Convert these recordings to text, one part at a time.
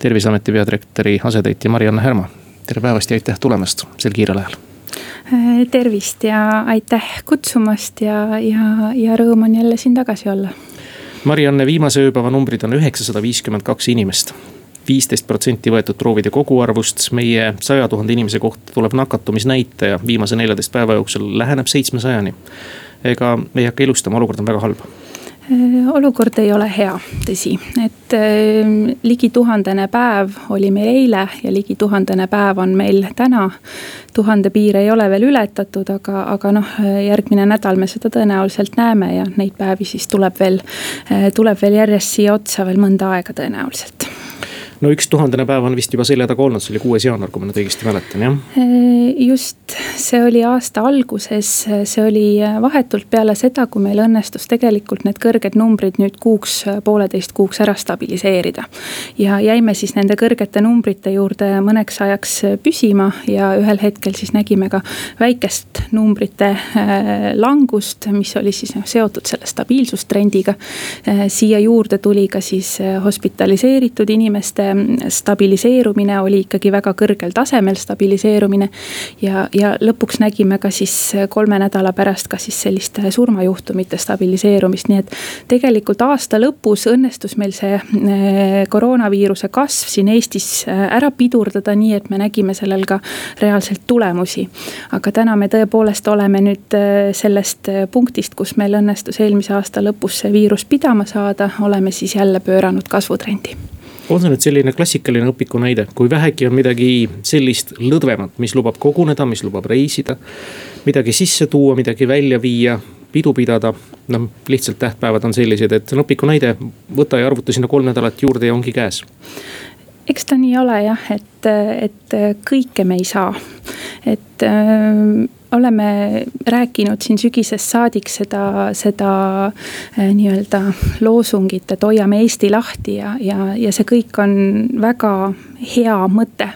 terviseameti peadirektori asetäitja Mari-Anne Härma, tere päevast ja aitäh tulemast sel kiirel ajal. Tervist ja aitäh kutsumast ja, ja, ja rõõm on jälle siin tagasi olla. Mari-Anne, viimase ööpäeva numbrid on üheksasada viiskümmend kaks inimest. viisteist protsenti võetud proovide koguarvust, meie saja tuhande inimese kohta tuleb nakatumisnäitaja. viimase neljateist päeva jooksul läheneb seitsmesajani. ega ei hakka ilustama, olukord on väga halb. Äh, olukord ei ole hea, tõsi, et äh, ligi tuhandene päev oli meil eile ja ligi tuhandene päev on meil täna. tuhande piir ei ole veel ületatud, aga, aga noh, järgmine nädal me seda tõenäoliselt näeme ja neid päevi siis tuleb veel, äh, tuleb veel järjest siia otsa veel mõnda aega tõenäoliselt no üks tuhandene päev on vist juba selja taga olnud, see oli kuues jaanuar, kui ma nüüd õigesti mäletan, jah? just, see oli aasta alguses, see oli vahetult peale seda, kui meil õnnestus tegelikult need kõrged numbrid nüüd kuuks, pooleteist kuuks ära stabiliseerida. ja jäime siis nende kõrgete numbrite juurde mõneks ajaks püsima ja ühel hetkel siis nägime ka väikest numbrite langust, mis oli siis noh seotud selle stabiilsustrendiga. siia juurde tuli ka siis hospitaliseeritud inimeste stabiliseerumine oli ikkagi väga kõrgel tasemel stabiliseerumine. ja, ja lõpuks nägime ka siis kolme nädala pärast ka siis selliste surmajuhtumite stabiliseerumist, nii et. tegelikult aasta lõpus õnnestus meil see eh, koroonaviiruse kasv siin Eestis eh, ära pidurdada, nii et me nägime sellel ka reaalselt tulemusi. aga täna me tõepoolest oleme nüüd eh, sellest punktist, kus meil õnnestus eelmise aasta lõpus see viirus pidama saada, oleme siis jälle pööranud kasvutrendi on see nüüd selline klassikaline õpiku näide, kui vähegi on midagi sellist lõdvemat, mis lubab koguneda, mis lubab reisida. midagi sisse tuua, midagi välja viia, pidu pidada, noh lihtsalt tähtpäevad on sellised, et see on õpiku näide, võta ja arvuta sinna kolm nädalat juurde ja ongi käes eks ta nii ole jah, et, et kõike me ei saa, et oleme rääkinud siin sügisest saadik seda, seda äh, nii-öelda loosungit, et hoiame Eesti lahti ja, ja, ja see kõik on väga hea mõte.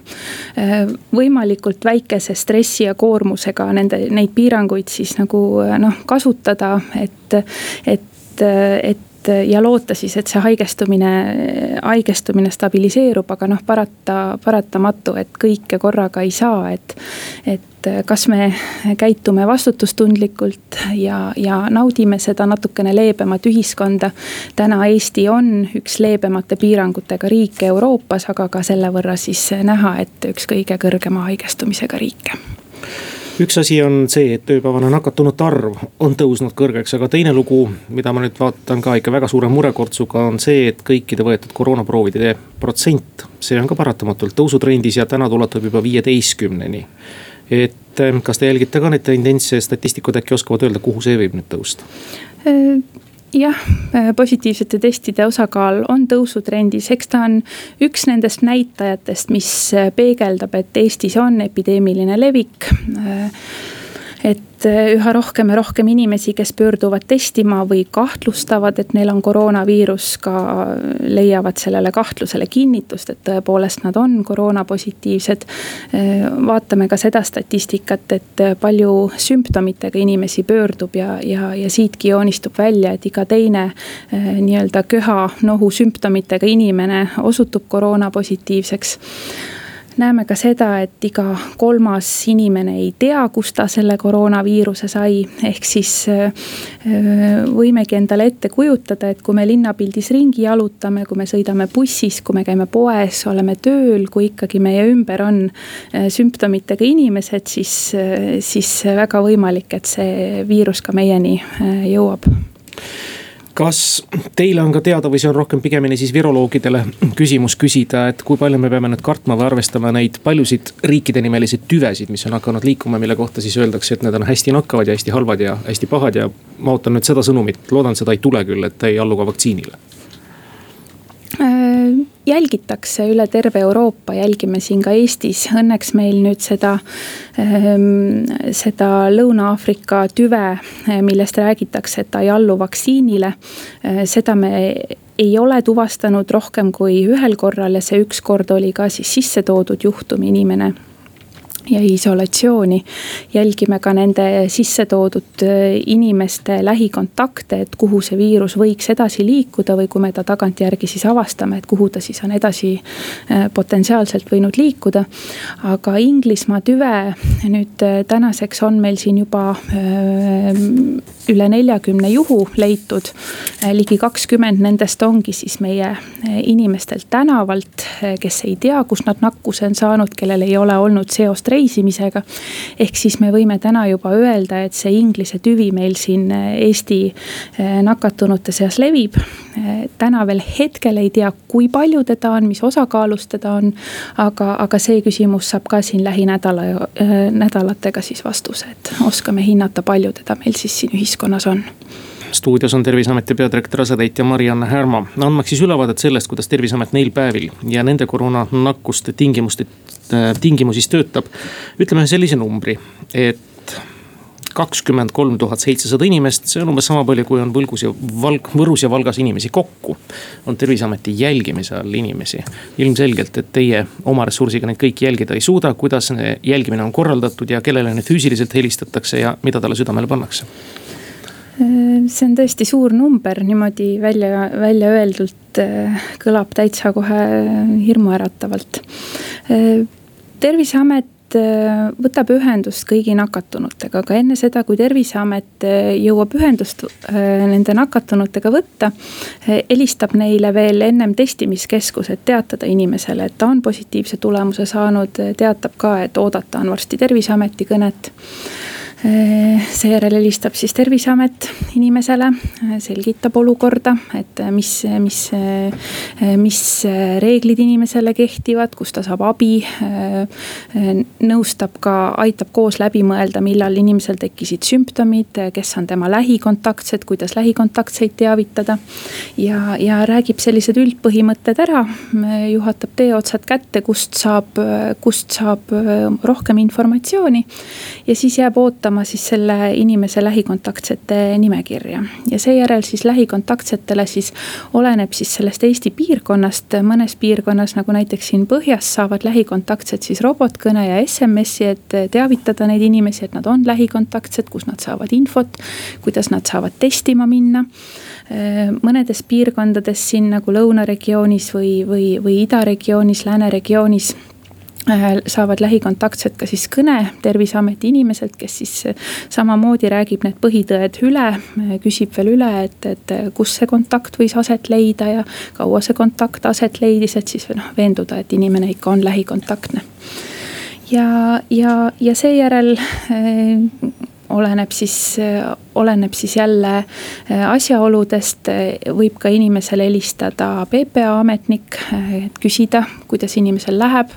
Äh, võimalikult väikese stressi ja koormusega nende, neid piiranguid siis nagu äh, noh, kasutada, et, et, et ja loota siis, et see haigestumine, haigestumine stabiliseerub, aga noh, parata, paratamatu, et kõike korraga ei saa, et. et kas me käitume vastutustundlikult ja, ja naudime seda natukene leebemat ühiskonda. täna Eesti on üks leebemate piirangutega riike Euroopas, aga ka selle võrra siis näha, et üks kõige kõrgema haigestumisega riike üks asi on see, et ööpäevane nakatunute arv on tõusnud kõrgeks, aga teine lugu, mida ma nüüd vaatan ka ikka väga suure murekortsuga, on see, et kõikide võetud koroonaproovide protsent, see on ka paratamatult tõusutrendis ja täna ulatub juba viieteistkümneni. et eh, kas te jälgite ka neid tendentse, statistikud äkki oskavad öelda, kuhu see võib nüüd tõusta? Jah, äh, positiivsete testide osakaal on tõusutrendis, eks ta on üks nendest näitajatest, mis äh, peegeldab, et Eestis on epideemiline levik. Äh, et eh, üha rohkem ja rohkem inimesi, kes pöörduvad testima või kahtlustavad, et neil on koroonaviirus, ka leiavad sellele kahtlusele kinnitust, et tõepoolest nad on koroonapositiivsed. Eh, vaatame ka seda statistikat, et palju sümptomitega inimesi pöördub ja, ja, ja siitki joonistub välja, et iga teine eh, nii-öelda köha, nohu sümptomitega inimene osutub koroonapositiivseks näeme ka seda, et iga kolmas inimene ei tea, kust ta selle koroonaviiruse sai. ehk siis äh, võimegi endale ette kujutada, et kui me linnapildis ringi jalutame, kui me sõidame bussis, kui me käime poes, oleme tööl, kui ikkagi meie ümber on äh, sümptomitega inimesed, siis, äh, siis väga võimalik, et see viirus ka meieni jõuab kas teile on ka teada või see on rohkem pigemini siis viroloogidele küsimus küsida, et kui palju me peame nüüd kartma või arvestama neid paljusid riikide nimelisi tüvesid, mis on hakanud liikuma, mille kohta siis öeldakse, et need on hästi nakkavad ja hästi halvad ja hästi pahad ja. ma ootan nüüd seda sõnumit, loodan, seda ei tule küll, et ei allu ka vaktsiinile jälgitakse üle terve Euroopa, jälgime siin ka Eestis, õnneks meil nüüd seda, ehm, seda Lõuna-Aafrika tüve, eh, millest räägitakse, et ta ei allu vaktsiinile. Eh, seda me ei ole tuvastanud rohkem kui ühel korral ja see üks kord oli ka siis sisse toodud juhtum, inimene ja isolatsiooni. jälgime ka nende sisse toodud äh, inimeste lähikontakte, et kuhu see viirus võiks edasi liikuda või kui me ta tagantjärgi siis avastame, et kuhu ta siis on edasi äh, potentsiaalselt võinud liikuda. aga Inglismaa tüve nüüd äh, tänaseks on meil siin juba üle neljakümne juhu leitud. ligi kakskümmend nendest ongi siis meie inimestelt tänavalt, kes ei tea, kust nad nakkuse on saanud, kellel ei ole olnud seost reisimisega. ehk siis me võime täna juba öelda, et see inglise tüvi meil siin äh, Eesti äh, nakatunute seas levib. Äh, täna veel hetkel ei tea, kui palju teda on, mis osakaalus teda on. aga, aga see küsimus saab ka siin lähinädala, nädalatega siis vastuse, et oskame hinnata, palju teda meil siis siin ühiskonnas on stuudios on terviseameti peadirektori asetäitja Mari-Anne Härma, andmaks siis ülevaadet sellest, kuidas terviseamet neil päevil ja nende koroonanakkuste tingimuste, äh, tingimusis töötab. ütleme sellise numbri, et kakskümmend kolm tuhat seitsesada inimest, see on umbes sama palju, kui on Võlgus ja Valg-, Võrus ja Valgas inimesi kokku. on terviseameti jälgimise all inimesi. ilmselgelt, et teie oma ressursiga neid kõiki jälgida ei suuda, kuidas jälgimine on korraldatud ja kellele nüüd füüsiliselt helistatakse ja mida talle südamele pannakse see on tõesti suur number, niimoodi välja, välja öeldult äh, kõlab täitsa kohe hirmuäratavalt. Äh, terviseamet äh, võtab ühendust kõigi nakatunutega, aga enne seda, kui terviseamet jõuab ühendust nende nakatunutega võtta. helistab neile veel ennem testimiskeskus, et teatada inimesele, et ta on positiivse tulemuse saanud, teatab ka, et oodata on varsti terviseameti kõnet seejärel helistab siis terviseamet inimesele, äh, selgitab olukorda, et äh, mis, mis, mis reeglid inimesele kehtivad, kus ta saab abi. nõustab ka, aitab koos läbi mõelda, millal inimesel tekkisid sümptomid, kes on tema lähikontaktsed, kuidas lähikontaktseid teavitada. ja, ja räägib sellised üldpõhimõtted ära, juhatab teeotsad kätte, kust saab, kust saab rohkem informatsiooni. ja siis jääb ootama lisama siis selle inimese lähikontaktsete nimekirja. ja seejärel siis lähikontaktsetele siis oleneb siis sellest Eesti piirkonnast, mõnes piirkonnas nagu näiteks siin põhjas saavad lähikontaktsed siis robotkõne ja SMS-i, et teavitada neid inimesi, et nad on lähikontaktsed, kus nad saavad infot, kuidas nad saavad testima minna mõnedes piirkondades siin nagu lõunaregioonis või, või, või idaregioonis, lääneregioonis saavad lähikontaktsed ka siis kõne terviseameti inimeselt, kes siis samamoodi räägib need põhitõed üle. küsib veel üle, et, et kus see kontakt võis aset leida ja kaua see kontakt aset leidis, et siis noh veenduda, et inimene ikka on lähikontaktne. ja, ja, ja seejärel äh, oleneb siis, oleneb siis jälle äh, asjaoludest, võib ka inimesele helistada PPA ametnik, et küsida, kuidas inimesel läheb.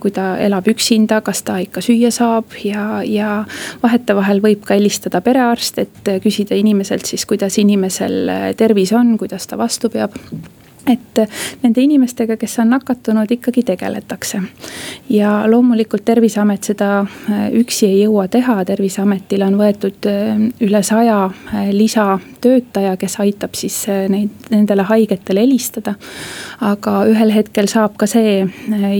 kui ta elab üksinda, kas ta ikka süüa saab ja, ja vahetevahel võib ka helistada perearst, et küsida inimeselt siis, kuidas inimesel tervis on, kuidas ta vastu peab et nende inimestega, kes on nakatunud, ikkagi tegeletakse. ja loomulikult terviseamet seda äh, üksi ei jõua teha, terviseametile on võetud äh, üle saja äh, lisatöötaja, kes aitab siis neid, nendele haigetele helistada. aga ühel hetkel saab ka see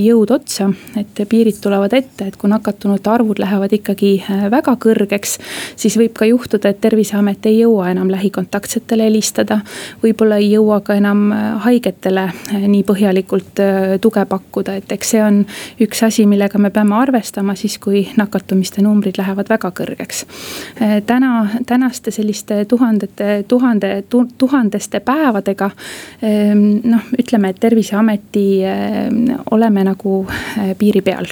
jõud otsa, et piirid tulevad ette, et kui nakatunute arvud lähevad ikkagi väga kõrgeks. siis võib ka juhtuda, et terviseamet ei jõua enam lähikontaktsetele helistada, võib-olla ei jõua ka enam haigetele haigetele eh, nii põhjalikult eh, tuge pakkuda, et eks see on üks asi, millega me peame arvestama siis, kui nakatumiste numbrid lähevad väga kõrgeks. Eh, täna, tänaste selliste tuhandete, tuhande, tuhandeste päevadega noh, ütleme, et terviseameti oleme nagu piiri peal.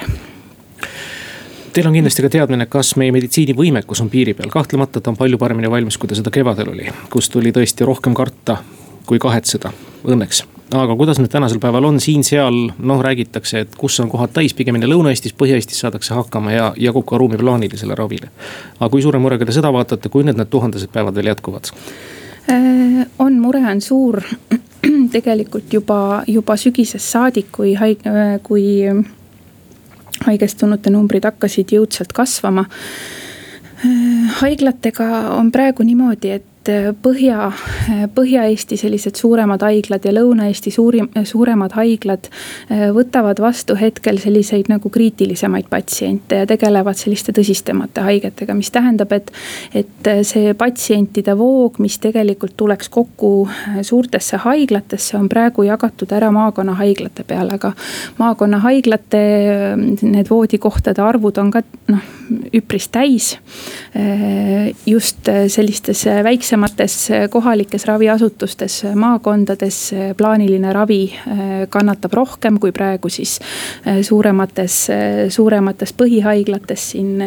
Teil on kindlasti ka teadmine, kas meie meditsiinivõimekus on piiri peal, kahtlemata ta on palju paremini valmis, kui ta seda kevadel oli, kus tuli tõesti rohkem karta kui kahetseda, õnneks. aga kuidas nüüd tänasel päeval on siin-seal, noh räägitakse, et kus on kohad täis, pigemini Lõuna-Eestis, Põhja-Eestis saadakse hakkama ja jagub ka ruumi plaanilisele ravile. aga kui suure murega te seda vaatate, kui nüüd need tuhandesed päevad veel jätkuvad? Äh, on, mure on suur tegelikult juba, juba sügisest saadik, kui haig-, äh, kui haigestunute numbrid hakkasid jõudsalt kasvama. Äh, haiglatega on praegu niimoodi, et Põhja, Põhja-Eesti sellised suuremad haiglad ja Lõuna-Eesti suurim, suuremad haiglad võtavad vastu hetkel selliseid nagu kriitilisemaid patsiente ja tegelevad selliste tõsistemate haigetega, mis tähendab, et. et see patsientide voog, mis tegelikult tuleks kokku suurtesse haiglatesse, on praegu jagatud ära maakonnahaiglate peale, aga maakonnahaiglate need voodikohtade arvud on ka noh, üpris täis. just sellistes väikse väiksemates eh, kohalikes raviasutustes, eh, maakondades eh, plaaniline ravi kannatab rohkem kui praegu siis suuremates, suuremates põhihaiglates siin.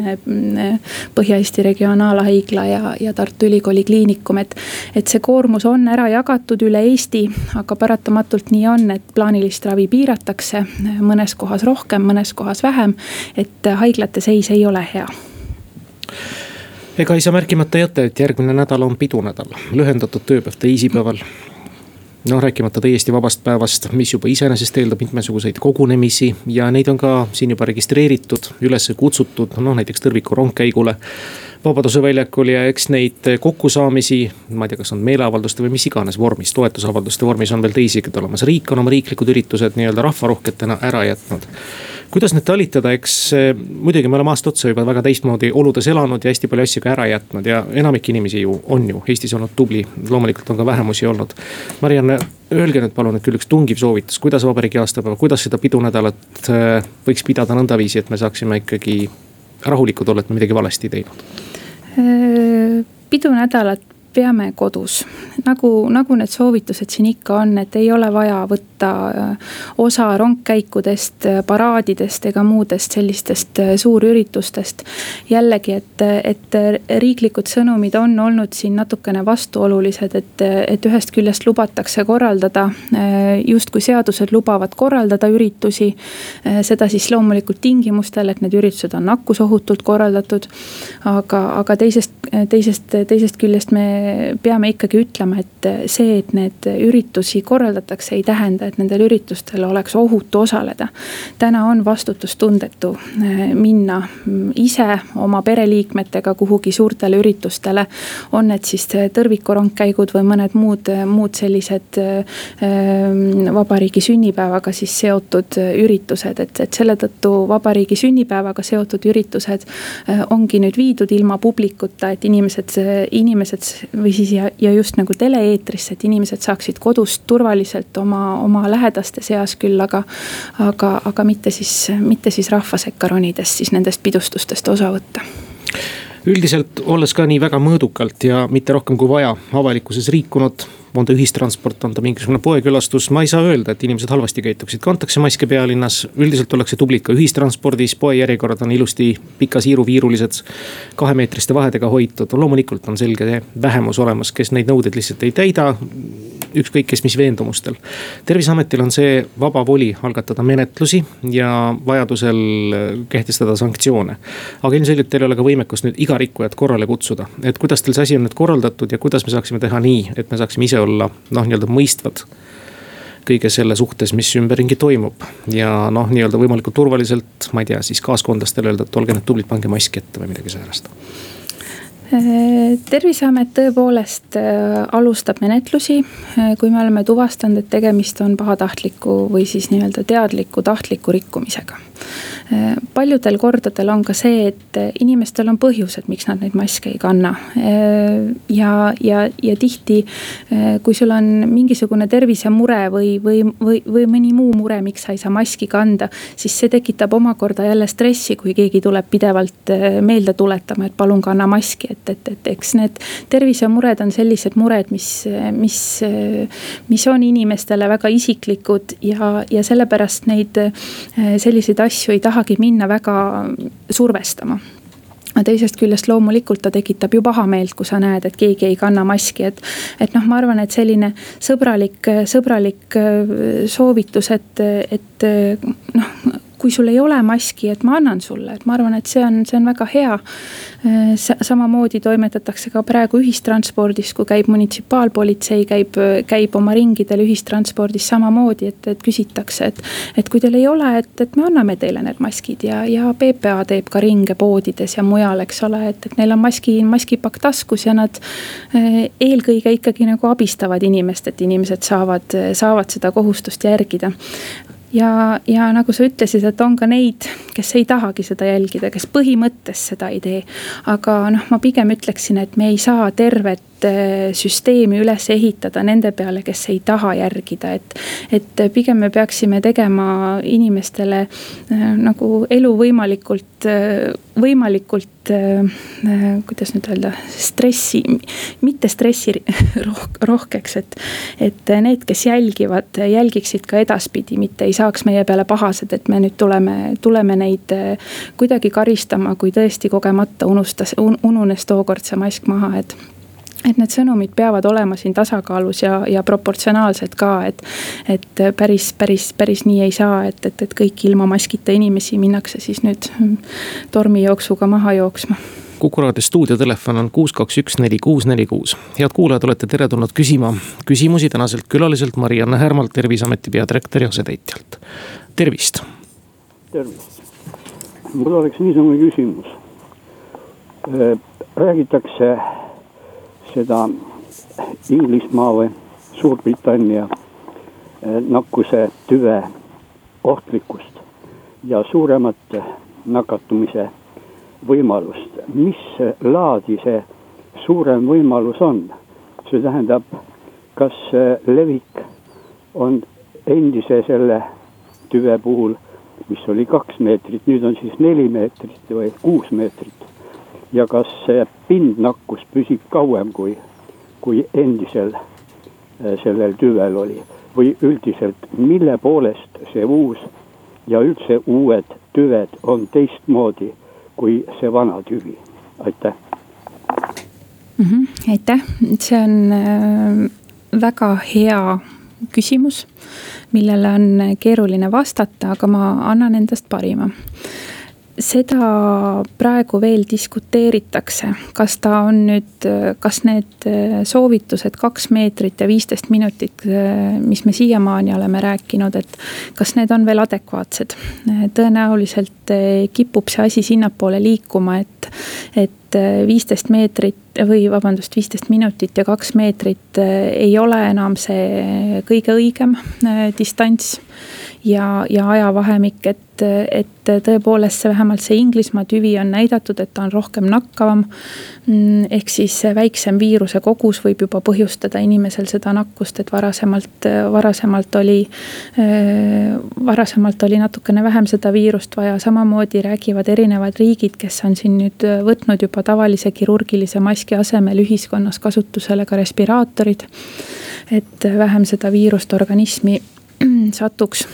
Põhja-Eesti Regionaalhaigla ja, ja Tartu Ülikooli Kliinikum, et, et see koormus on ära jagatud üle Eesti, aga paratamatult nii on, et plaanilist ravi piiratakse mõnes kohas rohkem, mõnes kohas vähem. et haiglate seis ei ole hea ega ei saa märkimata jätta, et järgmine nädal on pidunädal, lühendatud tööpäev teisipäeval. noh, rääkimata täiesti vabast päevast, mis juba iseenesest eeldab mitmesuguseid kogunemisi ja neid on ka siin juba registreeritud, üles kutsutud, noh näiteks Tõrviku rongkäigule. Vabaduse väljakul ja eks neid kokkusaamisi, ma ei tea, kas on meeleavalduste või mis iganes vormis, toetusavalduste vormis on veel teisigi olemas, riik on oma riiklikud üritused nii-öelda rahvarohketena ära jätnud kuidas nüüd talitada, eks muidugi me oleme aasta otsa juba väga teistmoodi oludes elanud ja hästi palju asju ka ära jätnud ja enamik inimesi ju on ju Eestis olnud tubli. loomulikult on ka vähemusi olnud. Marianne, öelge nüüd palun, et küll üks tungiv soovitus, kuidas vabariigi aastapäeva, kuidas seda pidunädalat äh, võiks pidada nõndaviisi, et me saaksime ikkagi rahulikud olla, et me midagi valesti ei teinud? Äh, pidunädalat peame kodus. nagu, nagu need soovitused siin ikka on, et ei ole vaja võtta äh, osa rongkäikudest, äh, paraadidest ega muudest sellistest äh, suurüritustest. jällegi, et, et riiklikud sõnumid on olnud siin natukene vastuolulised, et, et ühest küljest lubatakse korraldada, justkui seadused lubavad korraldada üritusi. seda siis loomulikult tingimustel, et need üritused on nakkusohutult korraldatud. aga, aga teisest, teisest, teisest küljest me peame ikkagi ütlema, et see, et need üritusi korraldatakse, ei tähenda, et nendel üritustel oleks ohutu osaleda. täna on vastutustundetu eh, minna ise oma pereliikmetega kuhugi suurtele üritustele. on need siis tõrvikurongkäigud või mõned muud, muud sellised eh, vabariigi sünnipäevaga siis seotud üritused, et, et selle tõttu vabariigi sünnipäevaga seotud üritused ongi nüüd viidud ilma publikuta, et inimesed, inimesed või siis ja, ja just nagu tele-eetrisse, et inimesed saaksid kodust turvaliselt oma, oma lähedaste seas küll, aga. aga, aga mitte siis, mitte siis rahva sekka ronides siis nendest pidustustest osa võtta üldiselt olles ka nii väga mõõdukalt ja mitte rohkem kui vaja avalikkuses liikunud on ta ühistransport, on ta mingisugune poekülastus, ma ei saa öelda, et inimesed halvasti käituksid, kantakse maske pealinnas. üldiselt ollakse tublid ka ühistranspordis, poejärjekorrad on ilusti pika-siiruviirulised, kahemeetriste vahedega hoitud, loomulikult on selge vähemus olemas, kes neid nõudeid lihtsalt ei täida ükskõik kes mis veendumustel. terviseametil on see vaba voli algatada menetlusi ja vajadusel kehtestada sanktsioone. aga ilmselgelt teil ei ole ka võimekust nüüd iga rikkujat korrale kutsuda, et kuidas teil see asi on nüüd korraldatud ja kuidas me saaksime teha nii, et me saaksime ise olla noh, nii-öelda mõistvad kõige selle suhtes, mis ümberringi toimub. ja noh, nii-öelda võimalikult turvaliselt, ma ei tea, siis kaaskondlastele öelda, et olge nüüd tublid, pange maski ette või midagi säärast terviseamet tõepoolest äh, alustab menetlusi, äh, kui me oleme tuvastanud, et tegemist on pahatahtliku või siis nii-öelda teadliku tahtliku rikkumisega paljudel kordadel on ka see, et inimestel on põhjused, miks nad neid maske ei kanna. ja, ja, ja tihti, kui sul on mingisugune tervisemure või, või, või, või mõni muu mure, miks sa ei saa maski kanda. siis see tekitab omakorda jälle stressi, kui keegi tuleb pidevalt meelde tuletama, et palun kanna maski, et, et, et eks need tervisemured on sellised mured, mis, mis, mis on inimestele väga isiklikud ja, ja sellepärast neid selliseid asju ei tahagi minna väga survestama teisest küljest loomulikult ta tekitab ju pahameelt, kui sa näed, et keegi ei kanna maski, et. et noh, ma arvan, et selline sõbralik, sõbralik soovitus, et, et noh kui sul ei ole maski, et ma annan sulle, et ma arvan, et see on, see on väga hea. samamoodi toimetatakse ka praegu ühistranspordis, kui käib munitsipaalpolitsei, käib, käib oma ringidel ühistranspordis samamoodi, et, et küsitakse, et. et kui teil ei ole, et, et me anname teile need maskid ja, ja PPA teeb ka ringe poodides ja mujal, eks ole, et, et neil on maski, maskipakk taskus ja nad eelkõige ikkagi nagu abistavad inimest, et inimesed saavad, saavad seda kohustust järgida ja, ja nagu sa ütlesid, et on ka neid, kes ei tahagi seda jälgida, kes põhimõttes seda ei tee. aga noh, ma pigem ütleksin, et me ei saa tervet süsteemi üles ehitada nende peale, kes ei taha järgida, et. et pigem me peaksime tegema inimestele äh, nagu elu võimalikult, äh, võimalikult, kuidas nüüd öelda, stressi, mitte stressi rohkeks, et. et need, kes jälgivad, jälgiksid ka edaspidi, mitte ei saaks meie peale pahased, et me nüüd tuleme, tuleme neid kuidagi karistama, kui tõesti kogemata unustas un,, ununes tookord see mask maha, et et need sõnumid peavad olema siin tasakaalus ja, ja proportsionaalsed ka, et. et päris, päris, päris nii ei saa, et, et, et kõiki ilma maskita inimesi minnakse siis nüüd tormijooksuga maha jooksma kuku raadio stuudiotelefon on kuus, kaks, üks, neli, kuus, neli, kuus. head kuulajad, olete teretulnud küsima küsimusi tänaselt külaliselt Marianne Härmalt, terviseameti peadirektori asetäitjalt. tervist. tervist, mul oleks niisugune küsimus. Räägitakse seda Inglismaa või Suurbritannia eh, nakkuse tüve ohtlikkust ja suuremat nakatumise võimalust. mis laadi see suurem võimalus on? see tähendab, kas levik on endise selle tüve puhul, mis oli kaks meetrit, nüüd on siis neli meetrit või kuus meetrit ja kas see pindnakkus püsib kauem kui, kui endisel äh, sellel tüvel oli? Või üldiselt, mille poolest see uus ja üldse uued tüved on teistmoodi kui see vana tüvi, aitäh! Mm. -hmm, aitäh, see on äh, väga hea küsimus, millele on keeruline vastata, aga ma annan endast parima seda praegu veel diskuteeritakse, kas ta on nüüd, kas need soovitused kaks meetrit ja viisteist minutit, mis me siiamaani oleme rääkinud, et kas need on veel adekvaatsed. tõenäoliselt kipub see asi sinnapoole liikuma, et, et viisteist meetrit või vabandust, viisteist minutit ja kaks meetrit ei ole enam see kõige õigem distants ja, ja ajavahemik, et, et tõepoolest see vähemalt see Inglismaa tüvi on näidatud, et ta on rohkem nakkavam. Mm, ehk siis väiksem viiruse kogus võib juba põhjustada inimesel seda nakkust, et varasemalt, varasemalt oli. varasemalt oli natukene vähem seda viirust vaja, samamoodi räägivad erinevad riigid, kes on siin nüüd võtnud juba tavalise kirurgilise maski asemel ühiskonnas kasutusele ka respiraatorid. et vähem seda viirust organismi satuks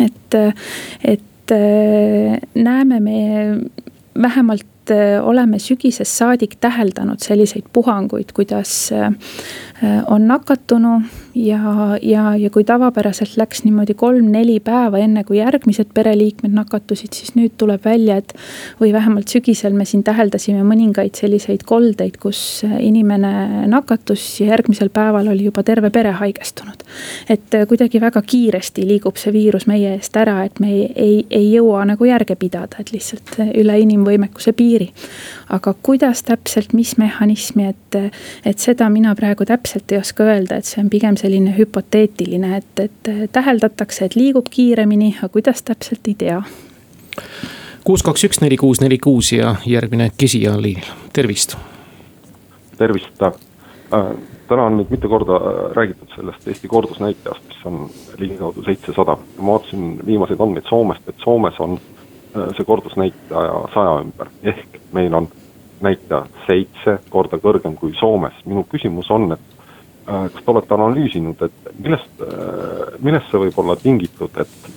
et, et näeme me vähemalt oleme sügisest saadik täheldanud selliseid puhanguid, kuidas on nakatunu ja, ja, ja kui tavapäraselt läks niimoodi kolm-neli päeva, enne kui järgmised pereliikmed nakatusid, siis nüüd tuleb välja, et. või vähemalt sügisel me siin täheldasime mõningaid selliseid koldeid, kus inimene nakatus ja järgmisel päeval oli juba terve pere haigestunud. et kuidagi väga kiiresti liigub see viirus meie eest ära, et me ei, ei, ei jõua nagu järge pidada, et lihtsalt üle inimvõimekuse piiri. Aga kuidas täpselt, mis mehhanismi, et, et seda mina praegu täpselt ei oska öelda, et see on pigem selline hüpoteetiline, et, et täheldatakse, et liigub kiiremini, aga kuidas täpselt ei tea. kuus, kaks, üks, neli, kuus, neli, kuus ja järgmine küsija on liinil, tervist. tervist äh,, täna on nüüd mitu korda räägitud sellest Eesti kordusnäitajast, mis on ligikaudu seitsesada. ma vaatasin viimaseid andmeid Soomest, et Soomes on äh, see kordusnäitaja saja ümber, ehk meil on näitaja seitse korda kõrgem kui Soomes. minu küsimus on, et Äh, kas te olete analüüsinud, et millest, äh, millest see võib olla tingitud, et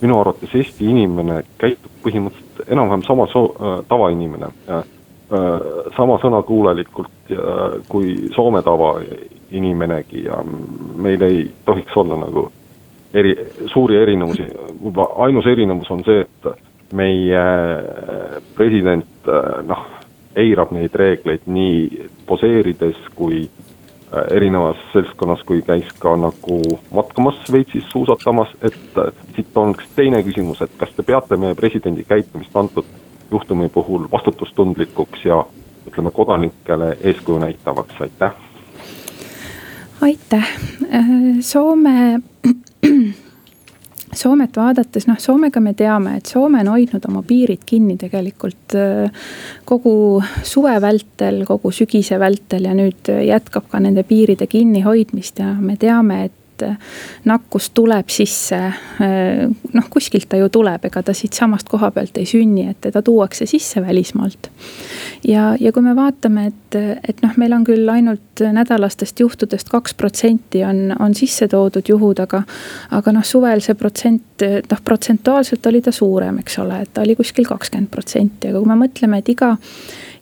minu arvates Eesti inimene käitub põhimõtteliselt enam-vähem sama so-, äh, tavainimene. sama sõnakuulelikult kui Soome tavainimenegi ja meil ei tohiks olla nagu eri, suuri erinevusi, ainus erinevus on see, et meie president noh, eirab neid reegleid nii poseerides kui erinevas seltskonnas, kui käis ka nagu matkamas Šveitsis suusatamas, et siit on üks teine küsimus, et kas te peate meie presidendi käitumist antud juhtumi puhul vastutustundlikuks ja ütleme, kodanikele eeskuju näitavaks, aitäh. aitäh, äh, Soome Soomet vaadates, noh, Soomega me teame, et Soome on hoidnud oma piirid kinni tegelikult äh, kogu suve vältel, kogu sügise vältel ja nüüd jätkab ka nende piiride kinnihoidmist ja me teame, et et äh, nakkus tuleb sisse. Äh, noh, kuskilt ta ju tuleb, ega ta siitsamast koha pealt ei sünni, et teda tuuakse sisse välismaalt. ja, ja kui me vaatame, et, et noh, meil on küll ainult nädalastest juhtudest kaks protsenti on, on sisse toodud juhud, aga. aga noh, suvel see protsent, noh protsentuaalselt oli ta suurem, eks ole, et ta oli kuskil kakskümmend protsenti, aga kui me mõtleme, et iga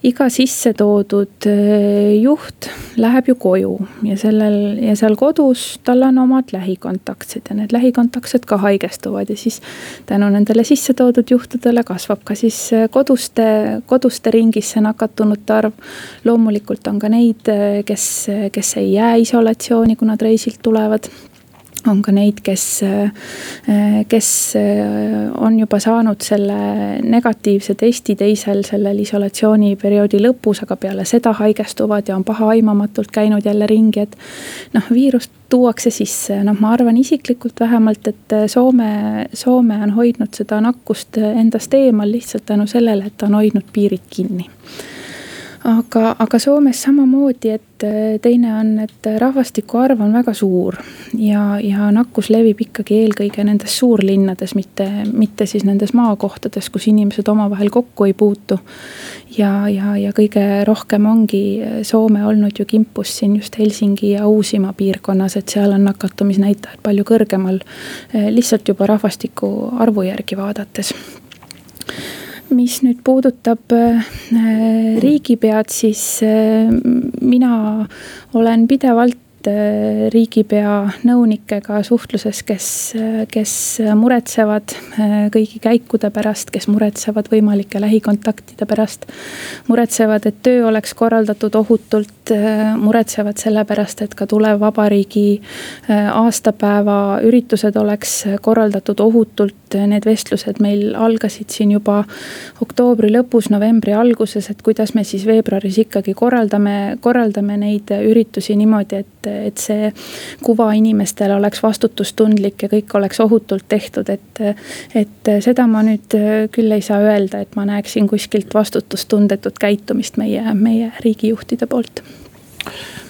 iga sisse toodud äh, juht läheb ju koju ja sellel ja seal kodus tal on omad lähikontaktsed ja need lähikontaktsed ka haigestuvad ja siis. tänu nendele sisse toodud juhtudele kasvab ka siis äh, koduste, koduste ringis see nakatunute arv. loomulikult on ka neid, äh, kes, kes ei jää isolatsiooni, kui nad reisilt tulevad on ka neid, kes, kes on juba saanud selle negatiivse testi teisel sellel isolatsiooniperioodi lõpus, aga peale seda haigestuvad ja on pahaaimamatult käinud jälle ringi, et. noh, viirust tuuakse sisse, noh, ma arvan isiklikult vähemalt, et Soome, Soome on hoidnud seda nakkust endast eemal lihtsalt tänu sellele, et ta on hoidnud piirid kinni aga, aga Soomes samamoodi, et äh, teine on, et rahvastiku arv on väga suur. ja, ja nakkus levib ikkagi eelkõige nendes suurlinnades, mitte, mitte siis nendes maakohtades, kus inimesed omavahel kokku ei puutu. ja, ja, ja kõige rohkem ongi Soome olnud ju kimpus siin just Helsingi ja Uusimaa piirkonnas, et seal on nakatumisnäitajad palju kõrgemal. Äh, lihtsalt juba rahvastiku arvu järgi vaadates mis nüüd puudutab äh, riigipead, siis äh, mina olen pidevalt äh, riigipea nõunikega suhtluses, kes, kes muretsevad kõigi käikude pärast, kes muretsevad võimalike lähikontaktide pärast. muretsevad, et töö oleks korraldatud ohutult, muretsevad selle pärast, et ka tulev vabariigi aastapäeva üritused oleks korraldatud ohutult need vestlused meil algasid siin juba oktoobri lõpus, novembri alguses, et kuidas me siis veebruaris ikkagi korraldame, korraldame neid üritusi niimoodi, et, et see kuva inimestele oleks vastutustundlik ja kõik oleks ohutult tehtud, et. et seda ma nüüd küll ei saa öelda, et ma näeksin kuskilt vastutustundetut käitumist meie, meie riigijuhtide poolt.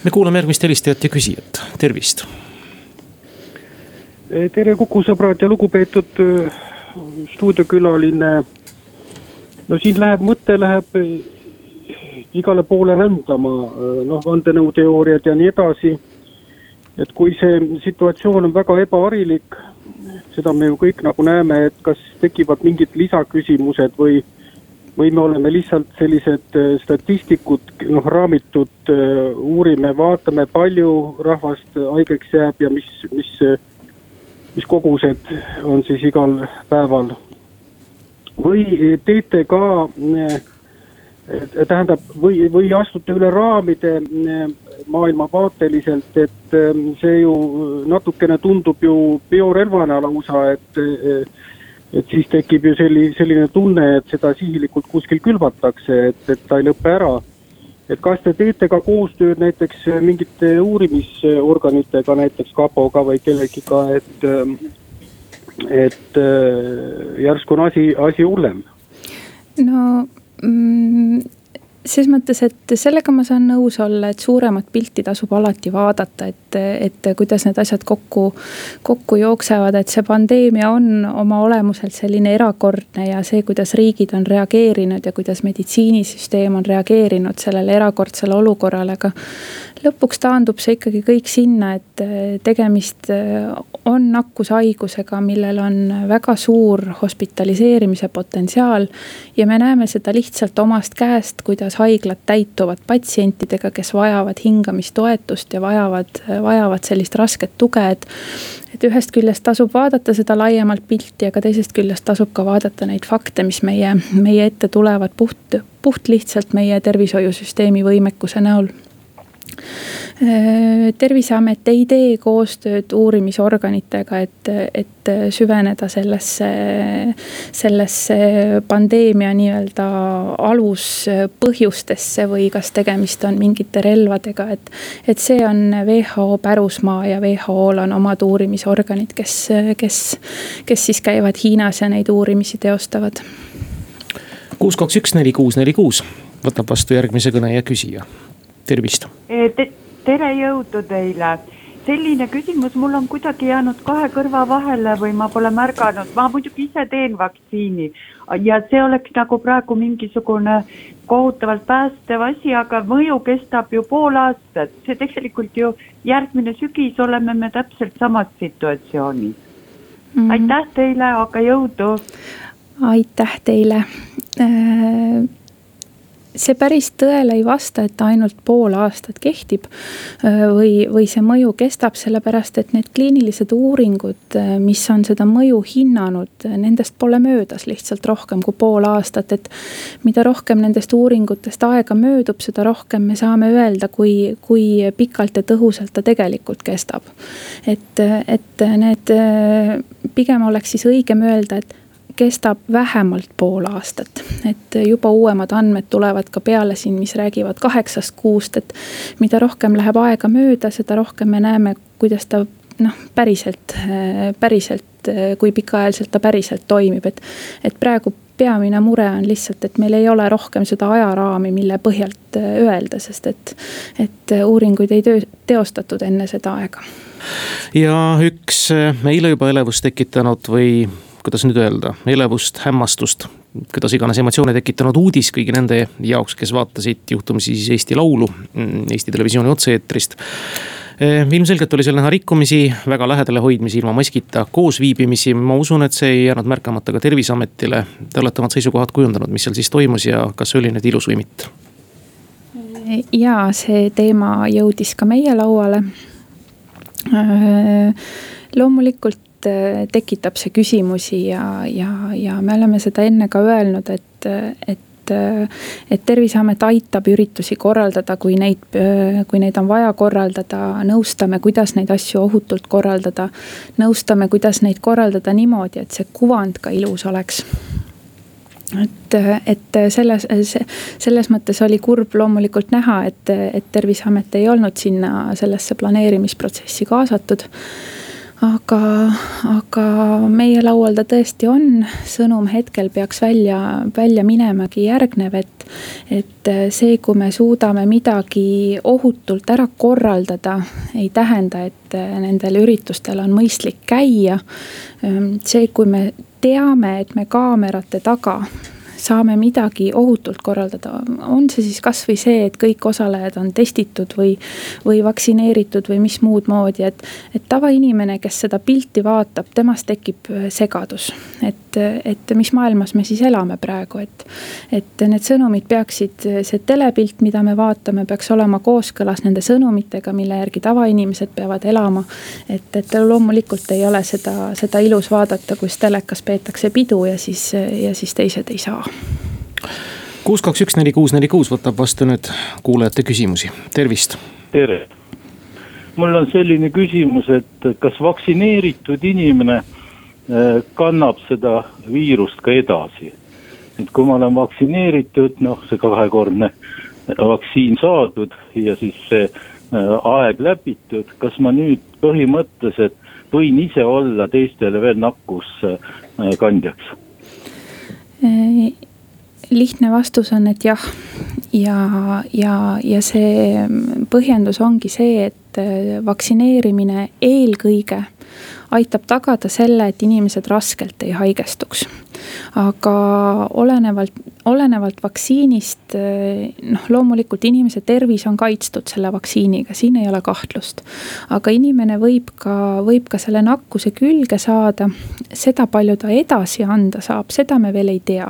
me kuulame järgmist helistajat ja küsijat, tervist tere Kuku sõbrad ja lugupeetud eh, stuudiokülaline. no siin läheb, mõte läheb eh, igale poole rändama, noh vandenõuteooriad ja nii edasi. Et kui see situatsioon on väga ebaharilik, seda me ju kõik nagu näeme, et kas tekivad mingid lisaküsimused või või me oleme lihtsalt sellised statistikud, noh raamitud, uurime, vaatame, palju rahvast haigeks jääb ja mis, mis mis kogused on siis igal päeval. või teete ka, eh, tähendab, või, või astute üle raamide eh, maailmavaateliselt, et eh, see ju natukene tundub ju biorelvana lausa, et et siis tekib ju selli-, selline tunne, et seda sihilikult kuskil külvatakse, et, et ta ei lõpe ära et kas te teete ka koostööd näiteks mingite uurimisorganitega, näiteks kapoga või kellegiga, et, et järsku on asi, asi hullem? no mm, ses mõttes, et sellega ma saan nõus olla, et suuremat pilti tasub alati vaadata, et, et kuidas need asjad kokku, kokku jooksevad, et see pandeemia on oma olemuselt selline erakordne ja see, kuidas riigid on reageerinud ja kuidas meditsiinisüsteem on reageerinud sellele erakordsele olukorrale, aga lõpuks taandub see ikkagi kõik sinna, et tegemist on nakkushaigusega, millel on väga suur hospitaliseerimise potentsiaal. ja me näeme seda lihtsalt omast käest, kuidas haiglad täituvad patsientidega, kes vajavad hingamistoetust ja vajavad, vajavad sellist rasket tuge, et et ühest küljest tasub vaadata seda laiemalt pilti, aga teisest küljest tasub ka vaadata neid fakte, mis meie, meie ette tulevad puht, puht lihtsalt meie tervishoiusüsteemi võimekuse näol terviseamet ei tee koostööd uurimisorganitega, et, et süveneda sellesse, sellesse pandeemia nii-öelda aluspõhjustesse või kas tegemist on mingite relvadega, et. et see on WHO pärusmaa ja WHO-l on omad uurimisorganid, kes, kes, kes siis käivad Hiinas ja neid uurimisi teostavad. kuus, kaks, üks, neli, kuus, neli, kuus võtab vastu järgmise kõne ja küsija tervist Te,. tere jõudu teile selline küsimus, mul on kuidagi jäänud kahe kõrva vahele või ma pole märganud, ma muidugi ise teen vaktsiini. ja see oleks nagu praegu mingisugune kohutavalt päästev asi, aga mõju kestab ju pool aastat, see tegelikult ju järgmine sügis oleme me täpselt samas situatsioonis mm. -hmm. aitäh teile, aga jõudu. aitäh teile äh see päris tõele ei vasta, et ta ainult pool aastat kehtib. või, või see mõju kestab, sellepärast et need kliinilised uuringud, mis on seda mõju hinnanud, nendest pole möödas lihtsalt rohkem kui pool aastat, et. mida rohkem nendest uuringutest aega möödub, seda rohkem me saame öelda, kui, kui pikalt ja tõhusalt ta tegelikult kestab. et, et need, pigem oleks siis õigem öelda, et kestab vähemalt pool aastat. et juba uuemad andmed tulevad ka peale siin, mis räägivad kaheksast kuust, et mida rohkem läheb aega mööda, seda rohkem me näeme, kuidas ta noh, päriselt, päriselt, kui pikaajaliselt ta päriselt toimib, et. et praegu peamine mure on lihtsalt, et meil ei ole rohkem seda ajaraami, mille põhjalt öelda, sest et, et uuringuid ei töö, teostatud enne seda aega. ja üks meile juba elevust tekitanud või kuidas nüüd öelda, elevust, hämmastust, kuidas iganes emotsioone tekitanud uudis kõigi nende jaoks, kes vaatasid juhtumisi siis Eesti Laulu mm, Eesti Televisiooni otse-eetrist eh, ilmselgelt oli seal näha rikkumisi, väga lähedale hoidmisi, ilma maskita koosviibimisi, ma usun, et see ei jäänud märkamata ka terviseametile. Te olete omad seisukohad kujundanud, mis seal siis toimus ja kas see oli nüüd ilus või mitte? ja see teema jõudis ka meie lauale. Äh, loomulikult Äh, tekitab see küsimusi ja, ja, ja me oleme seda enne ka öelnud, et, et äh, et terviseamet aitab üritusi korraldada, kui neid, äh, kui neid on vaja korraldada, nõustame, kuidas neid asju ohutult korraldada. nõustame, kuidas neid korraldada niimoodi, et see kuvand ka ilus oleks. Et, et selles, selles mõttes oli kurb loomulikult näha, et, et terviseamet ei olnud sinna sellesse planeerimisprotsessi kaasatud aga, aga meie laual ta tõesti on, sõnum hetkel peaks välja, välja minemagi järgnev, et. et see, kui me suudame midagi ohutult ära korraldada, ei tähenda, et nendel üritustel on mõistlik käia. see, kui me teame, et me kaamerate taga saame midagi ohutult korraldada. on see siis kasvõi see, et kõik osalejad on testitud või, või vaktsineeritud või mis muud moodi, et. et tavainimene, kes seda pilti vaatab, temast tekib äh, segadus. et, et mis maailmas me siis elame praegu, et. et need sõnumid peaksid, see telepilt, mida me vaatame, peaks olema kooskõlas nende sõnumitega, mille järgi tavainimesed peavad elama. et, et loomulikult ei ole seda, seda ilus vaadata, kus telekas peetakse pidu ja siis, ja siis teised ei saa kuus, kaks, üks, neli, kuus, neli, kuus võtab vastu nüüd kuulajate küsimusi, tervist. tere, mul on selline küsimus, et kas vaktsineeritud inimene äh, kannab seda viirust ka edasi? et kui ma olen vaktsineeritud, noh, see kahekordne vaktsiin saadud ja siis see äh, aeg läbitud, kas ma nüüd põhimõtteliselt võin ise olla teistele veel nakkuskandjaks? Äh, lihtne vastus on, et jah. ja, ja, ja see põhjendus ongi see, et äh, vaktsineerimine eelkõige aitab tagada selle, et inimesed raskelt ei haigestuks. Aga olenevalt, olenevalt vaktsiinist noh, loomulikult inimese tervis on kaitstud selle vaktsiiniga, siin ei ole kahtlust. aga inimene võib ka, võib ka selle nakkuse külge saada, seda palju ta edasi anda saab, seda me veel ei tea.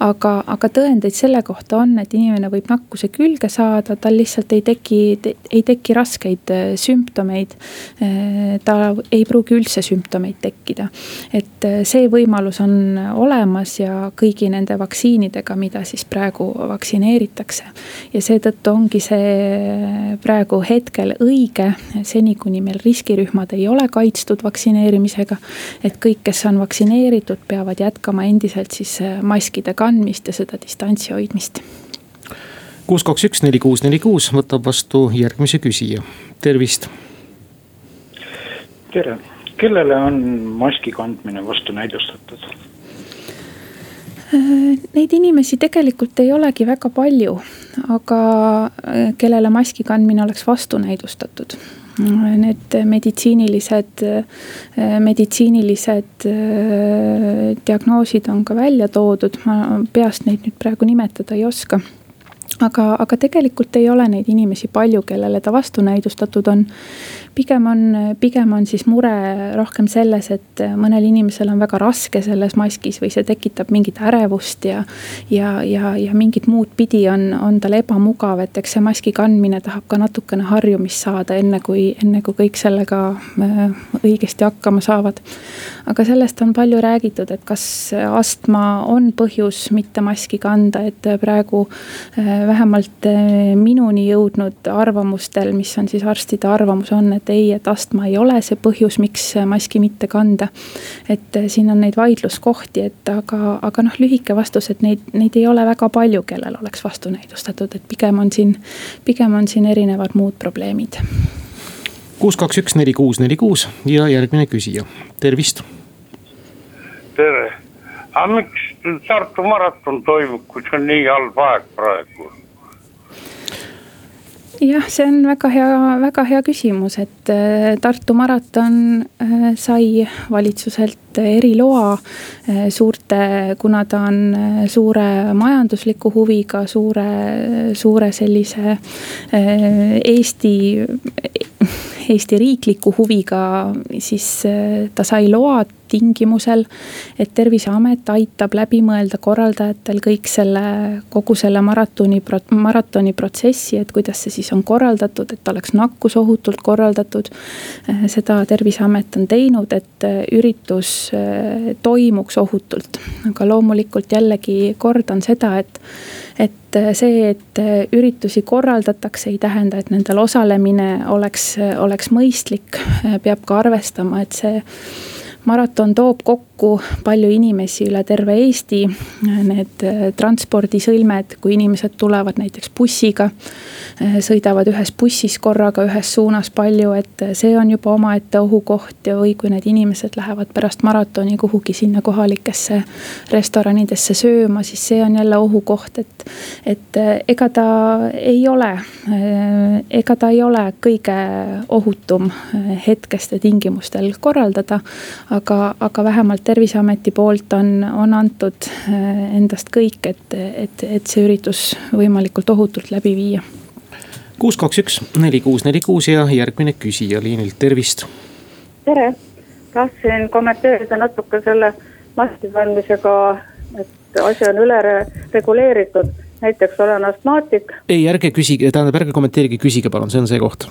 aga, aga tõendeid selle kohta on, et inimene võib nakkuse külge saada, tal lihtsalt ei teki, ei teki raskeid sümptomeid. ta ei pruugi üldse sümptomeid tekkida. et see võimalus on olemas ja kõigi nende vaktsiinidega, mida siis praegu vaktsineeritakse. ja seetõttu ongi see praegu hetkel õige, seni kuni meil riskirühmad ei ole kaitstud vaktsineerimisega. et kõik, kes on vaktsineeritud, peavad jätkama endiselt siis äh, maskide kandmist ja seda distantsi hoidmist kuus, kaks, üks, neli, kuus, neli, kuus võtab vastu järgmise küsija, tervist tere, kellele on maski kandmine vastunäidustatud? Neid inimesi tegelikult ei olegi väga palju, aga äh, kellele maski kandmine oleks vastunäidustatud. Need meditsiinilised, äh, meditsiinilised äh, diagnoosid on ka välja toodud, ma peast neid nüüd praegu nimetada ei oska. Aga, aga tegelikult ei ole neid inimesi palju, kellele ta vastunäidustatud on pigem on, pigem on siis mure rohkem selles, et mõnel inimesel on väga raske selles maskis või see tekitab mingit ärevust ja. ja, ja, ja mingit muud pidi on, on tal ebamugav, et eks see maski kandmine tahab ka natukene harjumist saada, enne kui, enne kui kõik sellega äh, õigesti hakkama saavad. aga sellest on palju räägitud, et kas astma on põhjus mitte maski kanda, et praegu äh, vähemalt äh, minuni jõudnud arvamustel, mis on siis arstide arvamus on, et et ei, et astma ei ole see põhjus, miks maski mitte kanda. et eh, siin on neid vaidluskohti, et aga, aga noh, lühike vastus, et neid, neid ei ole väga palju, kellel oleks vastunäidustatud, et pigem on siin, pigem on siin erinevad muud probleemid. kuus, kaks, üks, neli, kuus, neli, kuus ja järgmine küsija, tervist. tere, aga miks Tartu maraton toimub, kui see on nii halb aeg praegu? Jah, see on väga hea, väga hea küsimus, et äh, Tartu maraton äh, sai valitsuselt eriloa äh, suurte, kuna ta on suure majandusliku huviga, suure, suure sellise Eesti Eesti riikliku huviga, siis ta sai load tingimusel, et terviseamet aitab läbi mõelda korraldajatel kõik selle, kogu selle maratoni, maratoni protsessi, et kuidas see siis on korraldatud, et oleks nakkus ohutult korraldatud. seda terviseamet on teinud, et üritus eh, toimuks ohutult, aga loomulikult jällegi kordan seda, et et see, et üritusi korraldatakse, ei tähenda, et nendel osalemine oleks, oleks mõistlik. peab ka arvestama, et see maraton toob kokku palju inimesi üle terve Eesti. Need äh, transpordisõlmed, kui inimesed tulevad näiteks bussiga, äh, sõidavad ühes bussis korraga ühes suunas palju, et äh, see on juba omaette ohukoht ja, või kui need inimesed lähevad pärast maratoni kuhugi sinna kohalikesse restoranidesse sööma, siis see on jälle ohukoht, et. et ega ta ei ole, ega ta ei ole kõige ohutum hetkeste tingimustel korraldada aga, aga vähemalt terviseameti poolt on, on antud äh, endast kõik, et, et, et see üritus võimalikult ohutult läbi viia. kuus, kaks, üks, neli, kuus, neli, kuus ja järgmine küsija liinilt, tervist. tere, tahtsin kommenteerida natuke selle maski kandmisega, et asi on üle reguleeritud näiteks olen astmaatik. ei, ärge küsige, tähendab, ärge kommenteerige, küsige palun, see on see koht.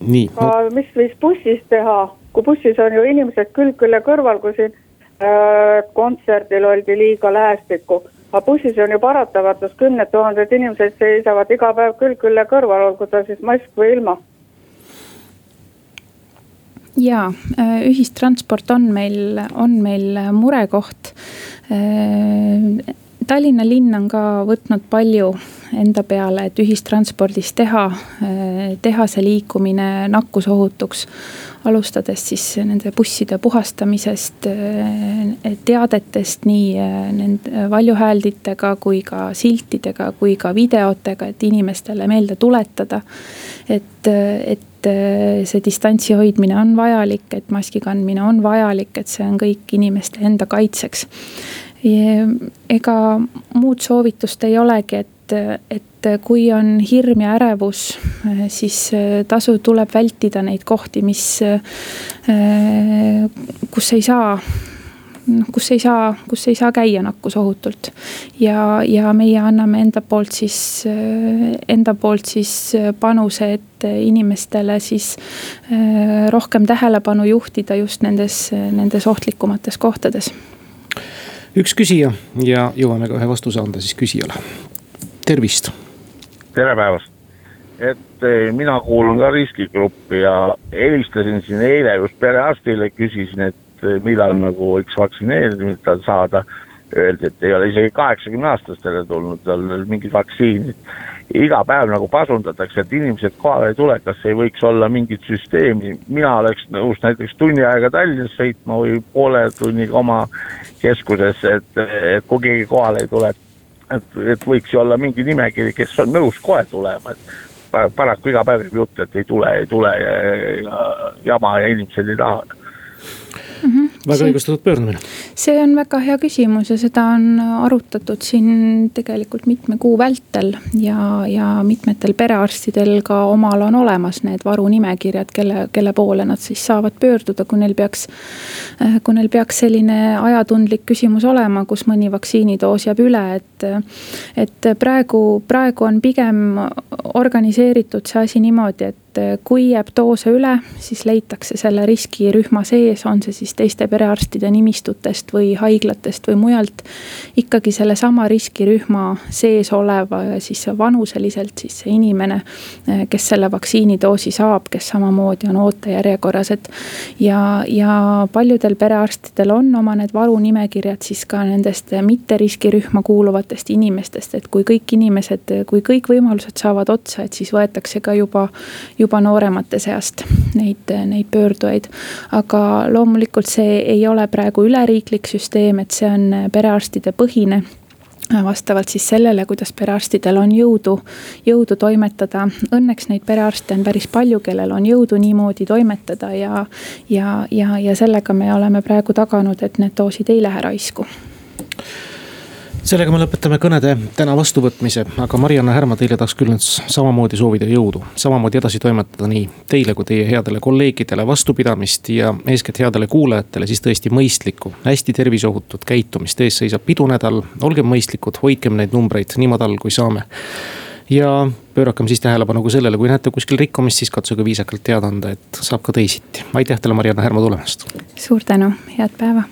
Nii. mis võiks bussis teha, kui bussis on ju inimesed külg külje kõrval, kui siin äh, kontserdil oldi liiga lähestikku. aga bussis on ju paratamatus, kümned tuhanded inimesed seisavad iga päev külg külje kõrval, olgu ta siis mask või ilma ja äh, ühistransport on meil, on meil murekoht. Äh, Tallinna linn on ka võtnud palju enda peale, et ühistranspordis teha, teha see liikumine nakkusohutuks alustades siis nende busside puhastamisest, teadetest nii nende valjuhäälditega kui ka siltidega, kui ka videotega, et inimestele meelde tuletada. et, et see distantsi hoidmine on vajalik, et maski kandmine on vajalik, et see on kõik inimeste enda kaitseks ega muud soovitust ei olegi, et, et kui on hirm ja ärevus, siis tasu, tuleb vältida neid kohti, mis, kus ei saa noh, kus ei saa, kus ei saa käia nakkusohutult. ja, ja meie anname enda poolt siis, enda poolt siis panuse, et inimestele siis rohkem tähelepanu juhtida just nendes, nendes ohtlikumates kohtades üks küsija ja jõuame ka ühe vastuse anda siis küsijale. Tervist. tere päevast, et eh, mina kuulun ka riskigruppi ja helistasin siin eile just perearstile, küsisin, et eh, millal nagu võiks vaktsineerimist saada. Öeldi, et ei ole isegi kaheksakümne aastastele tulnud veel mingid vaktsiinid iga päev nagu pasundatakse, et inimesed kohale ei tule, kas ei võiks olla mingit süsteemi, mina oleks nõus näiteks tunni aega Tallinnas sõitma või poole tunniga oma keskusesse, et, et kui keegi kohale ei tule. et, et võiks ju olla mingi nimekiri, kes on nõus kohe tulema, et paraku iga päev käib jutt, et ei tule, ei tule ja, ja jama ja inimesed ei taha mm. -hmm. väga õigustatud pöördumine. see on väga hea küsimus ja seda on arutatud siin tegelikult mitme kuu vältel ja, ja mitmetel perearstidel ka omal on olemas need varunimekirjad, kelle, kelle poole nad siis saavad pöörduda, kui neil peaks. kui neil peaks selline ajatundlik küsimus olema, kus mõni vaktsiinidoos jääb üle, et, et praegu, praegu on pigem organiseeritud see asi niimoodi, et et kui jääb doose üle, siis leitakse selle riskirühma sees, on see siis teiste perearstide nimistutest või haiglatest või mujalt. ikkagi sellesama riskirühma sees olev siis vanuseliselt siis see inimene, kes selle vaktsiinidoosi saab, kes samamoodi on ootejärjekorras, et. ja, ja paljudel perearstidel on oma need varunimekirjad siis ka nendest mitte riskirühma kuuluvatest inimestest, et kui kõik inimesed, kui kõik võimalused saavad otsa, et siis võetakse ka juba juba nooremate seast neid, neid pöördujaid. aga loomulikult see ei ole praegu üleriiklik süsteem, et see on perearstide põhine vastavalt siis sellele, kuidas perearstidel on jõudu, jõudu toimetada. Õnneks neid perearste on päris palju, kellel on jõudu niimoodi toimetada ja, ja, ja, ja sellega me oleme praegu taganud, et need doosid ei lähe raisku sellega me lõpetame kõnede täna vastuvõtmise, aga Marianne Härma, teile tahaks küll nüüd samamoodi soovida jõudu. samamoodi edasi toimetada nii teile kui teie headele kolleegidele vastupidamist ja eeskätt headele kuulajatele siis tõesti mõistlikku, hästi terviseohutut käitumist. ees seisab pidunädal, olgem mõistlikud, hoidkem neid numbreid nii madal kui saame. ja pöörakem siis tähelepanu ka sellele, kui näete kuskil rikkumist, siis katsuge viisakalt teada anda, et saab ka teisiti. aitäh teile, Marianne Härma tulemast. suur tänu, head päeva